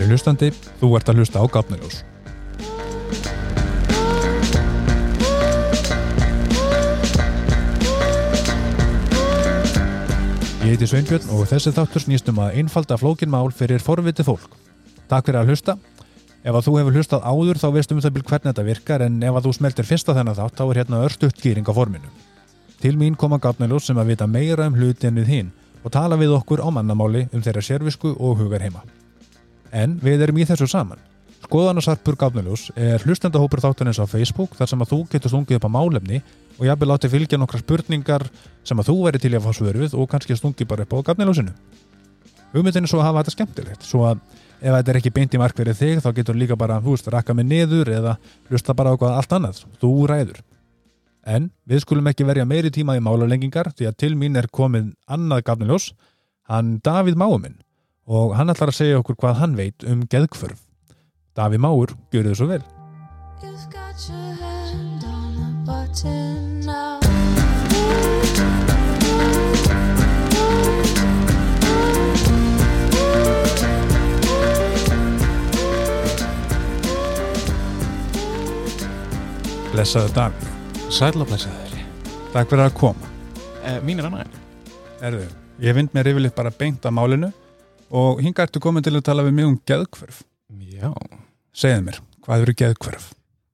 Kæri hlustandi, þú ert að hlusta á Gafniljós. Ég heiti Sveinbjörn og þessi þáttur snýst um að einfalda flókin mál fyrir forviti fólk. Takk fyrir að hlusta. Ef að þú hefur hlustað áður þá veistum við það byrj hvernig þetta virkar en ef að þú smeltir fyrst á þennan þátt þá er hérna örstuðt gýring á forminu. Til mín koma Gafniljós sem að vita meira um hluti en við hinn og tala við okkur á mannamáli um þeirra sérvisku og hugar heima. En við erum í þessu saman. Skoðanarsarpur Gafniljós er hlustendahópur þáttanins á Facebook þar sem að þú getur stungið upp á málefni og jafnvel látið fylgja nokkra spurningar sem að þú væri til að fá svörfið og kannski stungið bara upp á Gafniljósinu. Hugmyndin er svo að hafa þetta skemmtilegt, svo að ef þetta er ekki beint í mark fyrir þig þá getur líka bara, þú veist, rakka mig niður eða hlusta bara á allt annað, þú ræður. En við skulum ekki verja meiri tíma í málarlengingar því að til mín er komið annað Gafniljós, hann Davíð Máuminn og hann ætlar að segja okkur hvað hann veit um geðkvörf. Davíð Máur, gjör þið svo vel. Blessaðu. Sæl og blessaður. Takk fyrir að koma. Eh, mín er annað. Erðu, ég vind mér yfirleitt bara beint að málinu og hinga ertu komin til að tala við mig um geðkvörf. Já. Segðu mér, hvað eru geðkvörf?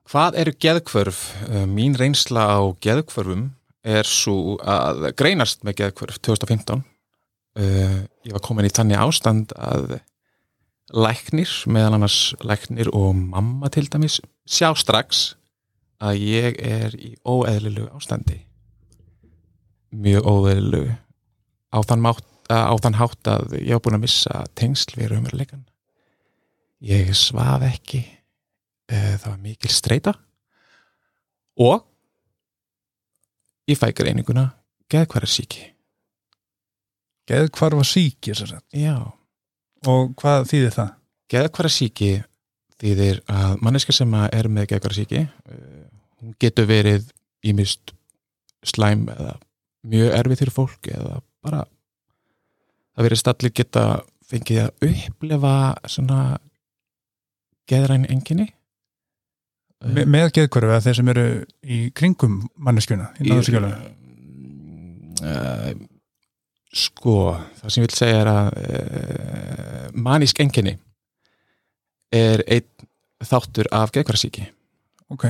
Hvað eru geðkvörf? Eh, Mín reynsla á geðkvörfum er svo að greinast með geðkvörf 2015. Eh, Ég var komin í tannig ástand að læknir, meðal annars læknir og mamma til dæmis, sjá strax að ég er í óeðlilu ástandi. Mjög óeðlilu. Á þann, mátt, á þann hátt að ég var búin að missa tengsl við raunveruleikan. Ég svaf ekki, eh, það var mikil streyta og ég fæ greininguna geðkværa síki. Geðkvarfa síki, sem sagt. Já. Og hvað þýðir það? Geðkværa síki þýðir að manneska sem að er með geðkværa síki hún getur verið ímist slæm eða mjög erfið fyrir fólk eða bara það verið stallir geta fengið að upplefa svona geðræn enginni Me með geðkvarfa eða þeir sem eru í kringum manneskjuna, í náðursíkjáluna? uh, sko það sem ég vil segja er að uh, manísk enginni er einn þáttur af geðkvarasíki Ok,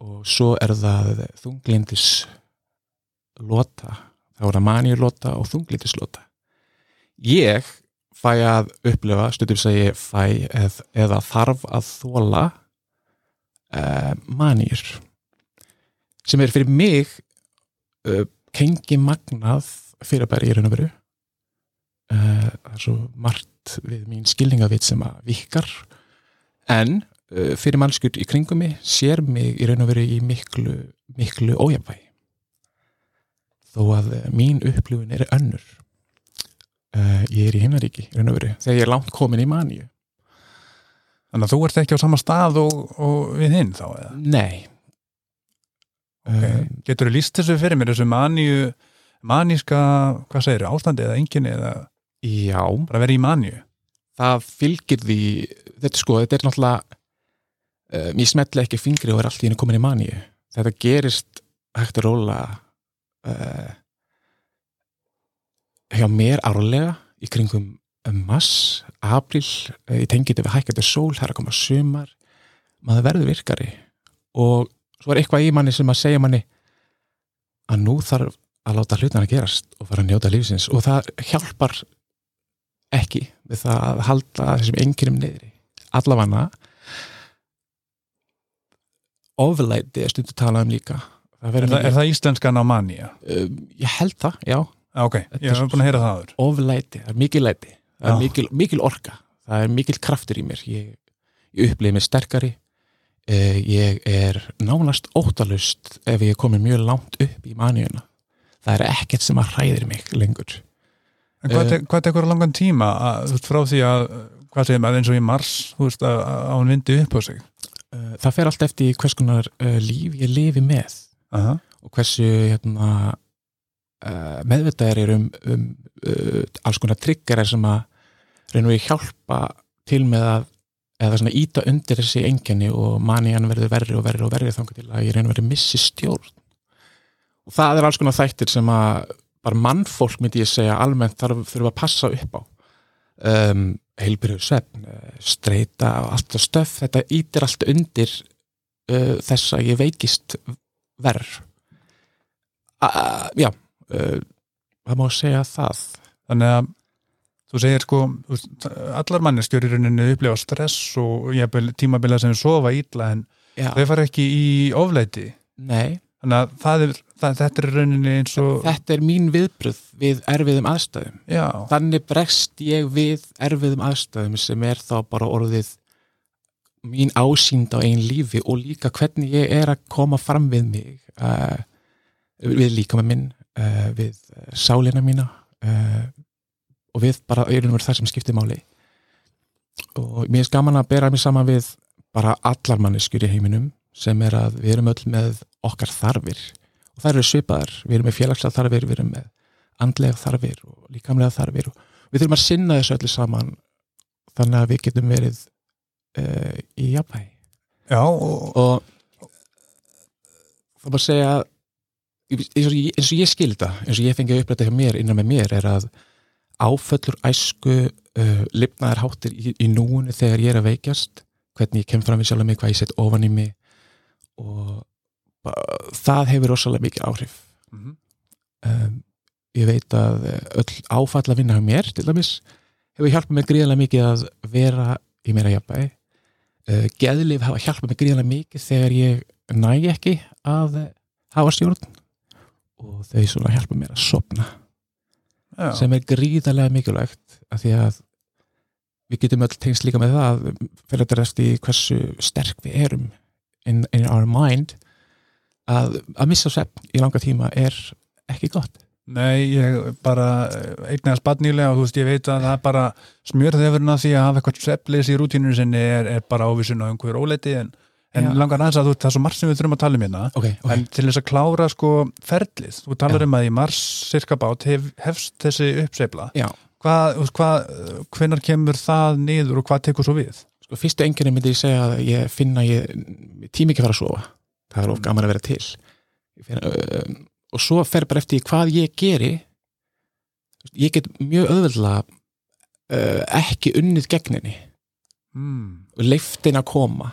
og svo er það þunglindis lota. Þá er það manjulota og þunglindis ég fæ að upplifa, stundum segi fæ eð, eða þarf að þóla uh, manjur sem er fyrir mig uh, kengi magnað fyrirbæri í raun og veru. Uh, það er svo margt við mín skilningavit sem að vikar en fyrir mannskjur í kringum mig sér mig í raun og veru í miklu, miklu ójafvægi þó að mín upplifun er önnur uh, ég er í himnaríki raun og veru þegar ég er langt komin í manju þannig að þú ert ekki á sama stað og, og við hinn þá eða? nei Okay. uh, Getur þú líst þessu fyrir mér, þessu maníu, maníska, hvað segir ástandi eða enginni eða já, bara verið í maníu? það fylgir því þetta sko, þetta er náttúrulega uh, mér smetla ekki fingri og er allt í henni komin í manju þetta gerist hægt að róla uh, hjá mér árlega í kringum um mass, april uh, ég tengi þetta við hækkandi sól, það er að koma sumar. Maður verður virkari. Og svo er eitthvað í manni sem að segja manni að nú þarf að láta hlutan að gerast og fara að njóta lífsins. Og það hjálpar ekki við það að halda þessum enginum niðri. Allafanna oflæti er stundu talað um líka. Það Er, er það íslenskan á manía? um, ég held það, já Ok, Þetta ég hef búin að heyra það oflæti, það er mikil læti það er mikil, mikil orka það er mikil kraftur í mér. Ég, ég upplifið mér sterkari. Eh, ég er nánast óttalust ef ég komin mjög langt upp í maníuna. Það er ekkert sem að hræðir mig lengur. En hvað, tek, hvað tekur langan tíma að, frá því að, hvað segir maður eins og í mars, veist, að, að hún vindi upp á sig? Eh, það fer allt eftir hvers konar uh, líf ég lifi með Aha. og hversu hérna, uh, meðvitaðir er um, um uh, alls konar triggerar sem að reynum við hjálpa til með að eða svona íta undir þessi enginni og manían verður verri og verri og verri þangar til að ég reyna að vera missi stjórn. Og það er alls konar þættir sem að bara mannfólk myndi ég segja almennt þarf þurfa að passa upp á. Um, heilbyrju svefn streyta og allt það stöf þetta ítir allt undir uh, þess að ég veikist verð já uh, það má segja það? Þannig að þú segir sko allar manneskjör í rauninni upplifa stress og tímabila sem sofa ítla en já, þau fara ekki í oflæti. Nei. Þannig að er, það, þetta er í rauninni eins og þetta er mín viðbröð við erfiðum aðstæðum. Já, þannig bregst ég við erfiðum aðstæðum sem er þá bara orðið mín ásýnd á einn lífi og líka hvernig ég er að koma fram við mig uh, við líka með minn uh, við uh, sálina mína uh, og við bara erum verið það sem skiptir máli. Og mér er gaman að bera mig saman við bara allar manneskjur í heiminum sem er að við erum öll með okkar þarfir. Og það eru svipaðar, við erum með félagslega þarfir við erum með andlega þarfir og líkamlega þarfir og við þurfum að sinna þessu öllu saman þannig að við getum verið uh, í jafnvægi. Já og, og það bara segja eins og, ég, ég skil þetta eins og ég fengi að uppræta hjá mér innan með mér er að áföllur æsku uh, lifnaðar háttir í, í núinu þegar ég er að veikjast hvernig ég kem fram við sjálf mig, hvað ég set ofan í mig og það hefur rosalega mikið áhrif. Mhm. um, ég veit að öll áfall að vinna hjá mér til dæmis hefur hjálpað mér gríðarlega mikið að vera í meira jafnbæði uh, geðlif hafa hjálpað mér gríðarlega mikið þegar ég næ ekki að eh, hafa stjórn og þau svona hjálpa mér að sopna já, sem er gríðarlega mikilvægt af því að við getum öll tengst líka með það fyrir þetta rest í hversu sterk við erum in, in our mind að, að missa svepp í langa tíma er ekki gott. Nei, ég bara eignast badnýlega og þú veist, ég veit að það er bara smjörðefurinn að því að hafa eitthvað sveflis í rútínunum sinni er, er bara ávísun á einhver óleiti en, en Já. langar aðeins að þú, það er svo margt sem við þurfum að tala um hérna okay, okay. en til þess að klára sko ferlið, þú talar Já. um að í mars cirka bát hef, hefst þessi uppseifla hvað, hvað, hvenar kemur það niður og hvað tekur svo við? sko fyrstu enginni myndi ég segja að ég finna ég tími ekki að fara að sofa það er of gaman að vera til Ég finn, uh, og svo fer bara eftir hvað ég geri ég get mjög öðvöldlega uh, ekki unnið gegninni Mm. leiftin að koma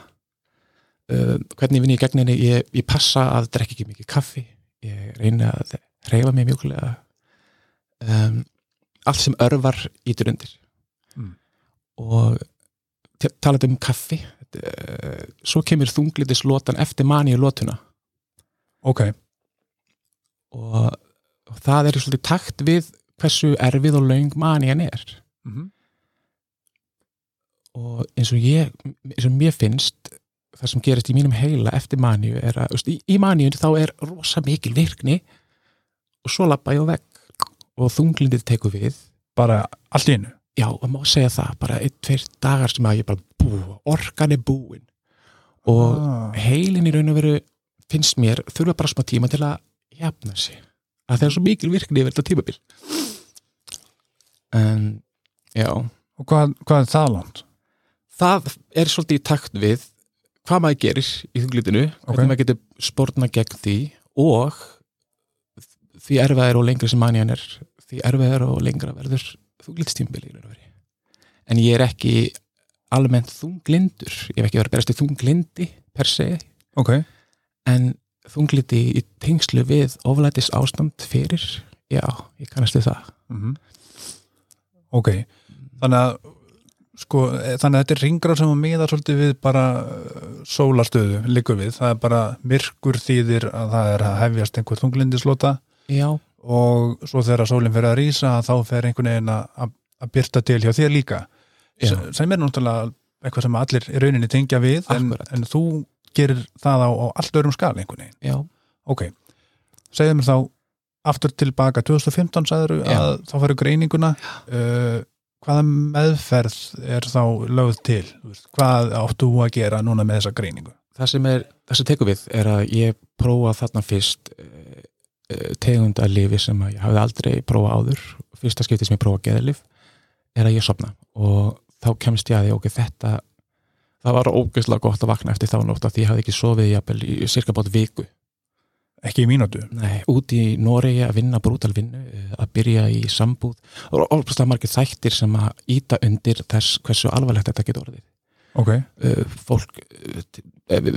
uh, hvernig vinn ég gegn henni ég, ég passa að drekka ekki mikið kaffi. Ég reyna að reyfa mig mjögulega um, allt sem örvar ítur undir. Mm. og talandi um kaffi uh, svo kemur þunglitis lotan eftir mani í lotuna Ok, og, og það er svolítið takt við hversu erfið og löng mani hann er. Mm og eins og ég eins og mér finnst það sem gerist í mínum heila eftir maníu er að, veist, í, í maníu þá er rosa mikil virkni og svo lappa ég á vegg og þunglindið tekur við. Bara allt í einu? Já, og má segja það, bara einn, tveir dagar sem að ég bara bú, orkan er búin. Og ah. heilin í raun og veru finnst mér þurfa bara smá tíma til að jafna sig. Að það er svo mikil virkni yfir þetta tímabil. En já. Og hvað, hvað er það langt? það er svolítið í takt við hvað maður gerir í þunglitinu Ok. hvernig maður getur spórna gegn því og því erfiðar og lengra sem manjan er því erfiðar og lengra verður þunglitstímbili en ég er ekki almennt þunglindur ég hef ekki verið að berast í þunglindi per se Ok, en þungliti í tengslu við oflætis ástand fyrir já, ég kannast við það. Mm ok. Þannig að sko, eh, þannig að þetta er ringra sem að miða svolítið við bara eh, sólastöðu liggur við, það er bara myrkur þýðir að það er að hefjast einhver þunglindislota já, og svo þegar sólinn fer að rísa þá fer einhvern veginn að, að- byrta til hjá þér líka. Já. sem, sem er náttúrulega eitthvað sem allir í rauninni tengja við en, en þú gerir það á, á allt öðrum skala einhvern veginn. Já, ok, segðu mér þá aftur tilbaka. 2015 sagður Já. að þá færu greininguna. Uh, hvaða meðferð er þá lögð til? Hvað áttu þú að gera núna með þessa greiningu? Það sem er, það sem tekur við er að ég prófa þarna fyrst uh, tegund að lifi sem að ég hafði aldrei prófa áður. Fyrsta skipti sem ég prófa geðlif er að ég sopna og þá kemst ég að því, ok, þetta það var ógeðslega gott að vakna eftir þá nótt að ég hafði ekki sofið í cirka bát viku ekki í mínútu Nei, út í Noregi að vinna brútal vinnu, eh, að byrja í sambúð og alveg margir þættir sem að íta undir þess hversu alvarlegt þetta getur orðið. ok, Uh, Fólk, eh,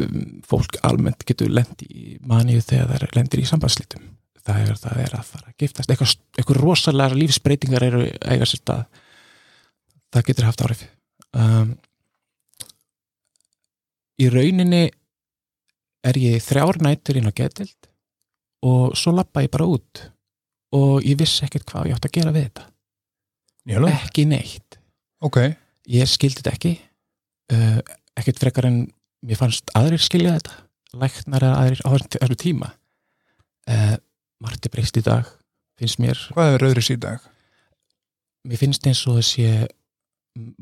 fólk almennt getur lendi í maníu þegar það lendir í sambandslítum. Það er, það er að fara að giftast. Eitthvað, eitthvað rosalega lífsbreytingar eru eiga sér stað. Það getur haft árið. Um, í rauninni er ég þrjár nætur inn á getild og svo lappa ég bara út. Og ég vissi ekkert hvað ég átt að gera við þetta. Ég alveg ekki neitt. Ok, ég skildi þetta ekki. Uh, ekkert frekar en mér fannst aðrir skilja þetta. Læknar eða aðrir á þessum tíma. Uh, Marti breyst í dag finnst mér, hvað er öðru síðdag? mér finnst eins og þessi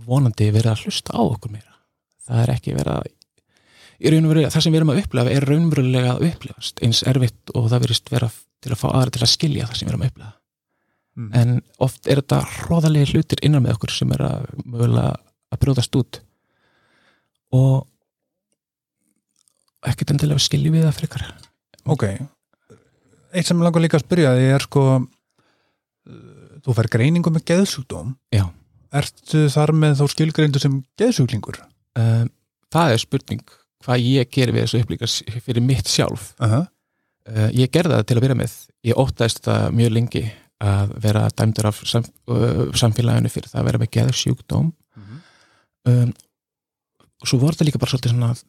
vonandi verið að hlusta á okkur meira. Það er ekki verið að í raun og veru, það sem við erum að upplefa er raunverulega að upplifast eins erfitt og það verist vera til að fá aðra til að skilja það sem við erum að upplefa Mm. en oft er þetta hróðalegi hlutir innan með okkur sem er að mögulega að brjóðast út og ekkert endilega skiljum við það frekar ok eitt sem mig langar líka að spyrja því er sko þú fær greiningu með geðsjúkdóm Já. ertu þar með þá skilgreindu sem geðsjúklingur? um, það er spurning hvað ég gerir við þessu upplíka fyrir mitt sjálf. Uh -huh. uh, ég gerði það til að vera með. Ég óttaðist það mjög lengi að vera dæmdur af sam, uh, samfélaginu fyrir það að vera með geðsjúkdóm. Um, og svo voru það líka bara svolítið svona að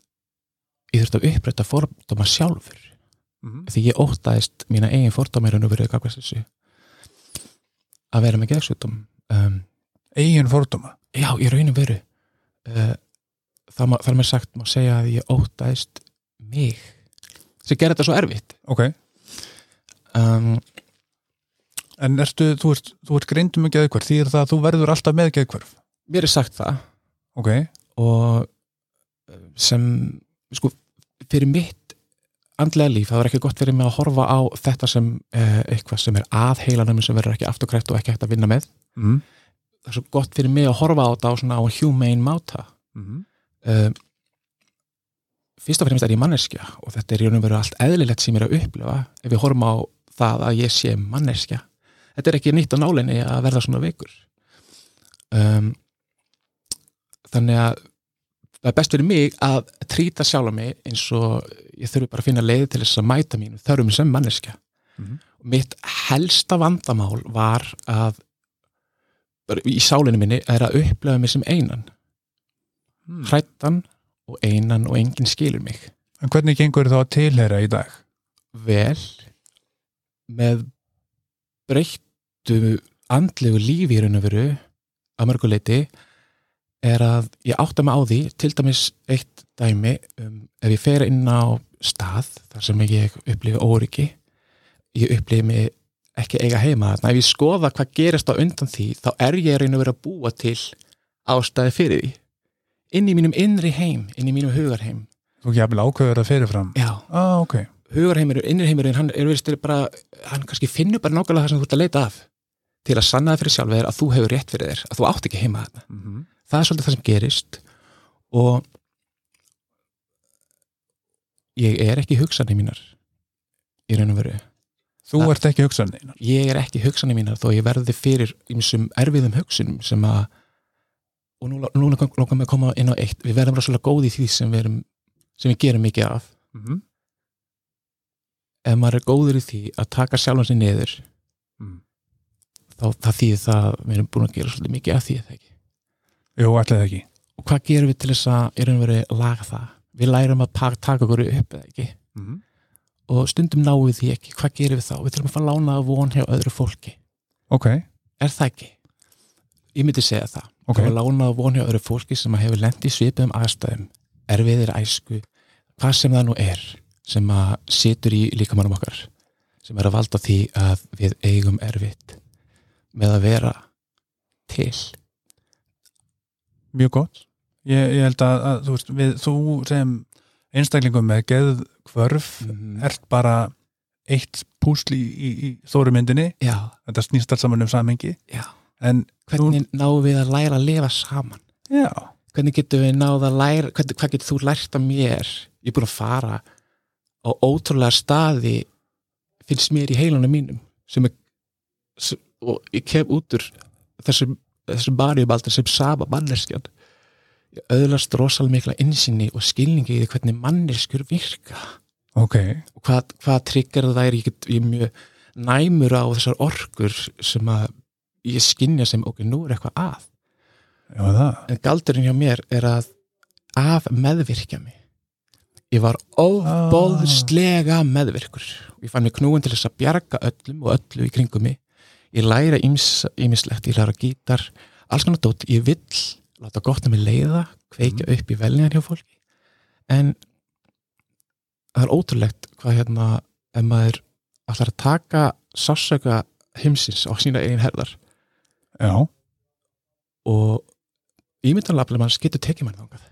ég þurfti að upprætta fordóma sjálfur. Því ég óttaðist mína eigin fordóma í raun og verið að vera með geðsjúkdóm. Um, eigin fordóma? Já, í raun og veru er mér sagt má segja að ég óttaðist mig. Sem gerir þetta svo erfitt. Ok, um, en ertu, þú ert, þú ert greindu með geðkvörf því er það að þú verður alltaf með geðkvörf mér er sagt það. Ok, og uh, sem sko, fyrir mitt andlega líf, það var ekki gott fyrir mig að horfa á þetta sem uh, eitthvað sem er að heilanum sem verður ekki afturkræft og ekki hægt að vinna með. Mm. það er svo gott fyrir mig að horfa á þetta á svona á humane máta Mm. Uh, fyrst og fremst er ég manneskja og þetta er í raun og veru allt eðlilegt sem ég er að upplifa ef við horfum á það að ég sé manneskja. Þetta er ekki nýtt á nálinni að verða svona veikur. Um, þannig að það er best fyrir mig að trýta sjálf mig eins og ég þurfi bara að finna leið til þess að mæta mínu þörfum sem manneskja. Mhm. og mitt helsta vandamál var að í sálinu minni er að upplifa mig sem einan Mm. hrættan og einan og enginn skilur mig en hvernig gengur þá að tilheyra í dag? vel með breyttu andlegu lífi í raun og veru að mörguleiti er að ég átta mig á því til dæmis eitt dæmi um, ef ég fer inn á stað þar sem ég upplifi óryggi ég upplifi mig ekki eiga heima þarna, ef ég skoða hvað gerist á undan því þá er ég í raun og veru að búa til ástæði fyrir því inn í mínum innri heim, inn í mínum hugarheim þú ekki jafnvel ákveður að fyrirfram já, ah, ok, hugarheimur, innriheimurinn, hann er verið bara, hann kannski finnur bara nákvæmlega það sem þú ert að leita af til að sanna það fyrir sjálf þér að þú hefur rétt fyrir þér, að þú átt ekki heima þarna. mm -hmm. Það er svolítið það sem gerist og ég er ekki hugsanir mínar í raun og veru. þú ert ekki hugsaninn Ég er ekki hugsanir mínar þó ég verði fyrir ýmsum erfiðum hugsunum sem að og nú, núna langar mig að koma inn á eitt við verðum rosalega góð í því sem við, erum, sem við gerum mikið af mm -hmm. ef maður er góður í því að taka sjálfan sig niður Mm. þá það þýðir það að við erum búin að gera svolítið mikið af því eða ekki. jú, allir ekki Og hvað gerum við til þess að raun og veru laga það? Við lærum að pa- taka okkur upp eða ekki mm -hmm. og stundum náum við því ekki. Hvað gerum við þá? Við þurfum að fara að lána að von hjá öðru fólki. ok, Er það ekki? Ég myndi segja það. Ok, Okay. Að lána að von hjá öðru fólki sem hefur lent í svipiðum aðstæðum, erfiðir æsku, hvað sem það nú er sem að situr í líkamannum okkar sem er að valda því að við eigum erfitt með að vera til. mjög gott ég, ég held að, að þú, veist, við, þú sem einstaklingum með geðkvörf Mm. ert bara eitt púsl í, í, í þóru myndinni Já, þetta snýst allt saman um samhengi já. en Hvernig náum við að læra að lifa saman? Já, hvernig getur við náð að læra hvernig, hvað getur þú lært af mér? Ég er búin að fara á ótrúlega staði finnst mér í heilunum mínum sem er sem, og ég kem út úr þessum, þessum barjubaldur sem sama manneskjan. Ég öðlast rosalega mikla innsýni og skilningi í því hvernig manneskjur virka. Ok. Og hvað, hvað tryggar það er ég, get, ég er mjög næmur á þessar orkur sem að ég skinja sem ok, nú er eitthvað að. Já, það? En galdurinn hjá mér er að af meðvirkja mig. Ég var óbóðslega meðvirkur. Ég fann mig knúin til þess að bjarga öllum og öllu í kringum mig. Ég læra ýmislegt, ég læra gítar alls konar dót, ég vill láta gott að mig leiða, kveikja upp í velningar hjá fólki. En það er ótrúlegt hvað hérna ef maður ætlar að taka sásöka heimsins á sína eigin herðar Já, og ímyndanlega mann getur tekið mann þangað.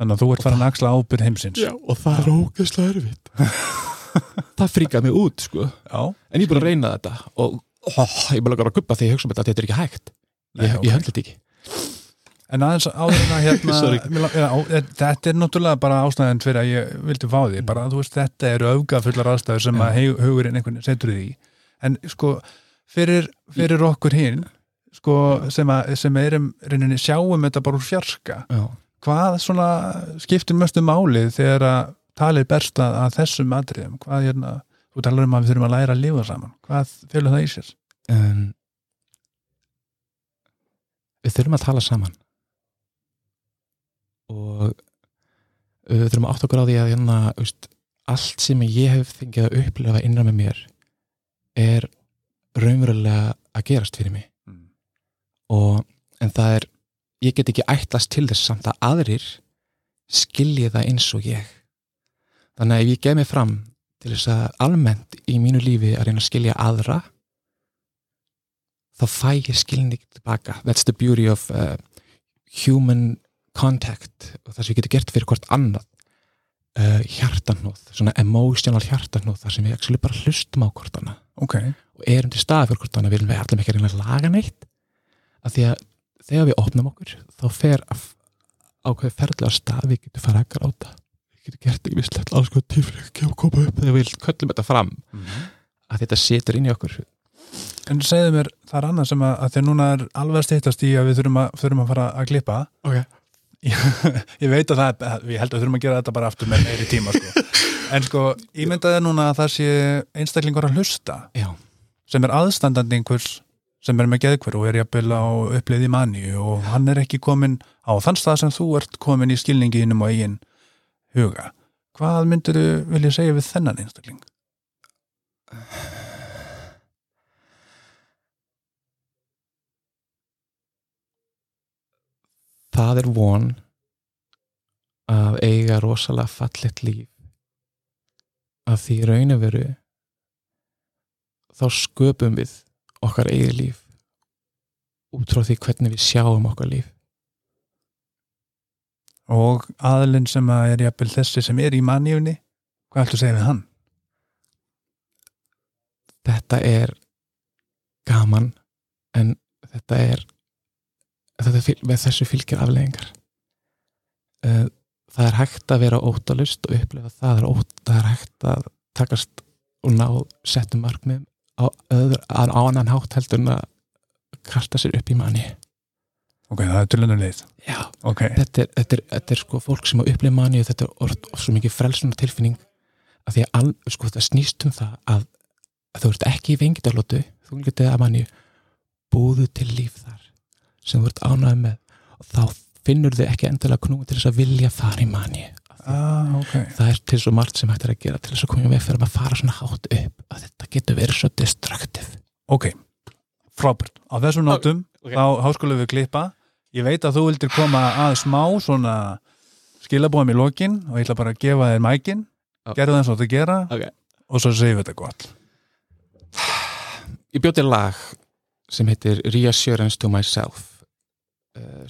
Þannig að þú ert farin að axla ábyrð heimsins. Já, og það er ógeðslega erfitt. Það fríkaði mig út sko. Já, en ég er búin að reyna þetta og oh, ég er bara að guppa því ég hugsa um þetta að þetta er ekki hægt. Nei, ég, ok. ég höndla þetta ekki. En aðeins áður en að hérna mér já, á- Þetta er náttúrulega bara ástæðan fyrir að ég vildi fá því bara þú veist þetta eru öfgafullar aðstæður sem að hugurinn einhvern setur því en sko fyrir, fyrir okkur hinn sko sem, að, sem erum reyninni sjáum þetta bara úr fjarska Já. hvað svona skiptir mestu málið þegar að talið berst að, að þessum atriðum hvað hérna, þú talar um að við þurfum að læra að lifa saman hvað fylgur það í sér? um, við þurfum að tala saman og uh, við þurfum að átt okkur á því að hérna, veist, allt sem ég hef fengið að upplifa innra með mér er raunverulega að gerast fyrir mig. Mm. og en það er ég get ekki ætlast til þess samt að aðrir skilji það eins og ég. Þannig að ef ég gef mig fram til þess að almennt í mínu lífi að reyna að skilja aðra þá fæ ég skilning tilbaka. That's the beauty of uh, human contact og það sem ég geti gert fyrir hvort annað uh, hjartanóð, svona emotional hjartanóð þar sem við actually bara hlustum á hvort annað. Ok, og erum til stað fyrir hvort viljum við allir ekki að að laga neitt. Af því að þegar við opnum okkur þá fer að ákveði ferðlega stað við getum fara að gráta. Við getum gert ekki vislegt alls hvað tífri ekki að koma upp þegar við köllum þetta fram. Að þetta setur inn í okkur. En segðu mér það er annað sem að, að þegar núna er alveg að stýttast í að við þurfum að, þurfum að fara að klippa. Okay. Ég veit að það, við heldum að þurfum að gera þetta bara aftur með meiri tíma sko. en sko, ímyndaði núna að það sé einstaklingur að hlusta Já, sem er aðstandandi einhvers sem er með geðhver og er jafnvel á upplið í manni og hann er ekki komin á þann stað sem þú ert komin í skilninginum og eigin huga hvað myndir þú vilja segja við þennan einstakling? það er von að eiga rosalega fallet líf að því í raun og veru þá sköpum við okkar eigið líf út frá því hvernig við sjáum okkar líf og aðlinn sem að er jafnvel þessi sem er í manniunni hvað ættu að segja við hann? þetta er gaman en þetta er þetta með þessu fylgir afleðingar uh, það er hægt að vera óttalust og upplifa það er, það er hægt að takast og ná settum markmið á, á annan hátt heldur en að kasta sér upp í manni. Ok, það er tullunar leið. Já. ok, þetta, er, þetta, er, þetta er sko fólk sem á upplifa manni og þetta er orð, og svo mikið frelsunar tilfinning að því að sko, það snýst um það að, að þú ert ekki í vengidalótu þú getið að manni búðu til líf þar sem þú ert ánægð með og þá finnur þið ekki endilega knúin til þess að vilja fara í manni ah, ok. Það er til svo margt sem hægt er að gera til þess að koma við fyrir að fara svona hátt upp að þetta getur verið svo destruktiv ok, frábært. Á þessum nótum, ok. þá háskulum við klippa. Ég veit að þú vildir koma að smá svona skilabóðum í lokin og ég ætla bara að gefa þér mækin. Já. gerðu það eins og þetta gera Ok. og svo segjum við þetta gott. Ég bjóti lag sem heitir Reassurance to Myself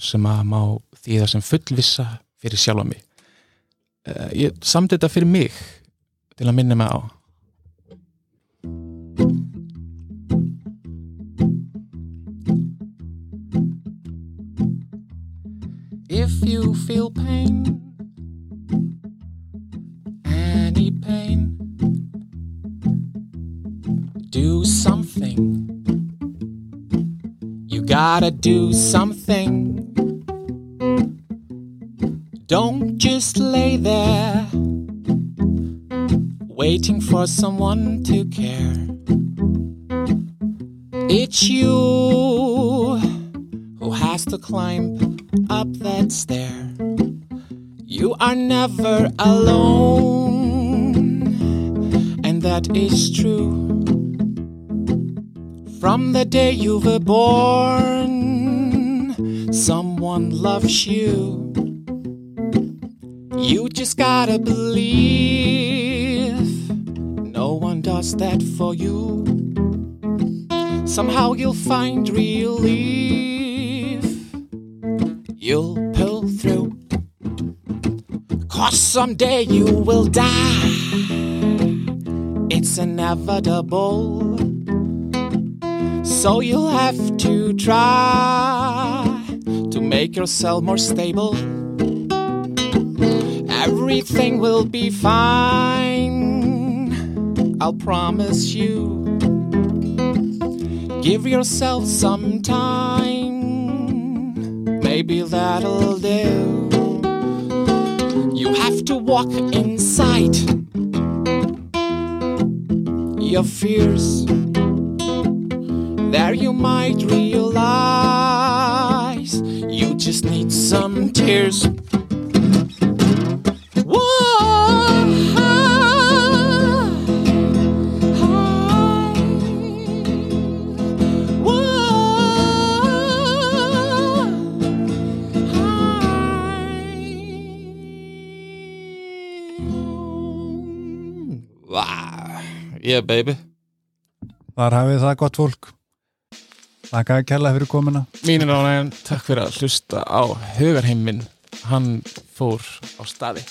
sem að má þýða sem fullvissa fyrir sjálfa mig. Eh, ég samt þetta fyrir mig til að minna mig á. If you feel pain, gotta do something. Don't just lay there waiting for someone to care. It's you who has to climb up that stair. You are never alone, and that is true. From the day you were born, someone loves you. You just gotta believe no one does that for you. Somehow you'll find relief. You'll pull through. Cause someday you will die. It's inevitable. So you'll have to try to make yourself more stable. Everything will be fine. I'll promise you. Give yourself some time. Maybe that'll do. You have to walk inside your fears. You might realize you just need some tears. Yeah, baby Þar hafið það gott fólk Takk að kella fyrir komuna. Mínir ánægjan, takk fyrir að hlusta á hugarheiminn. Hann fór á staði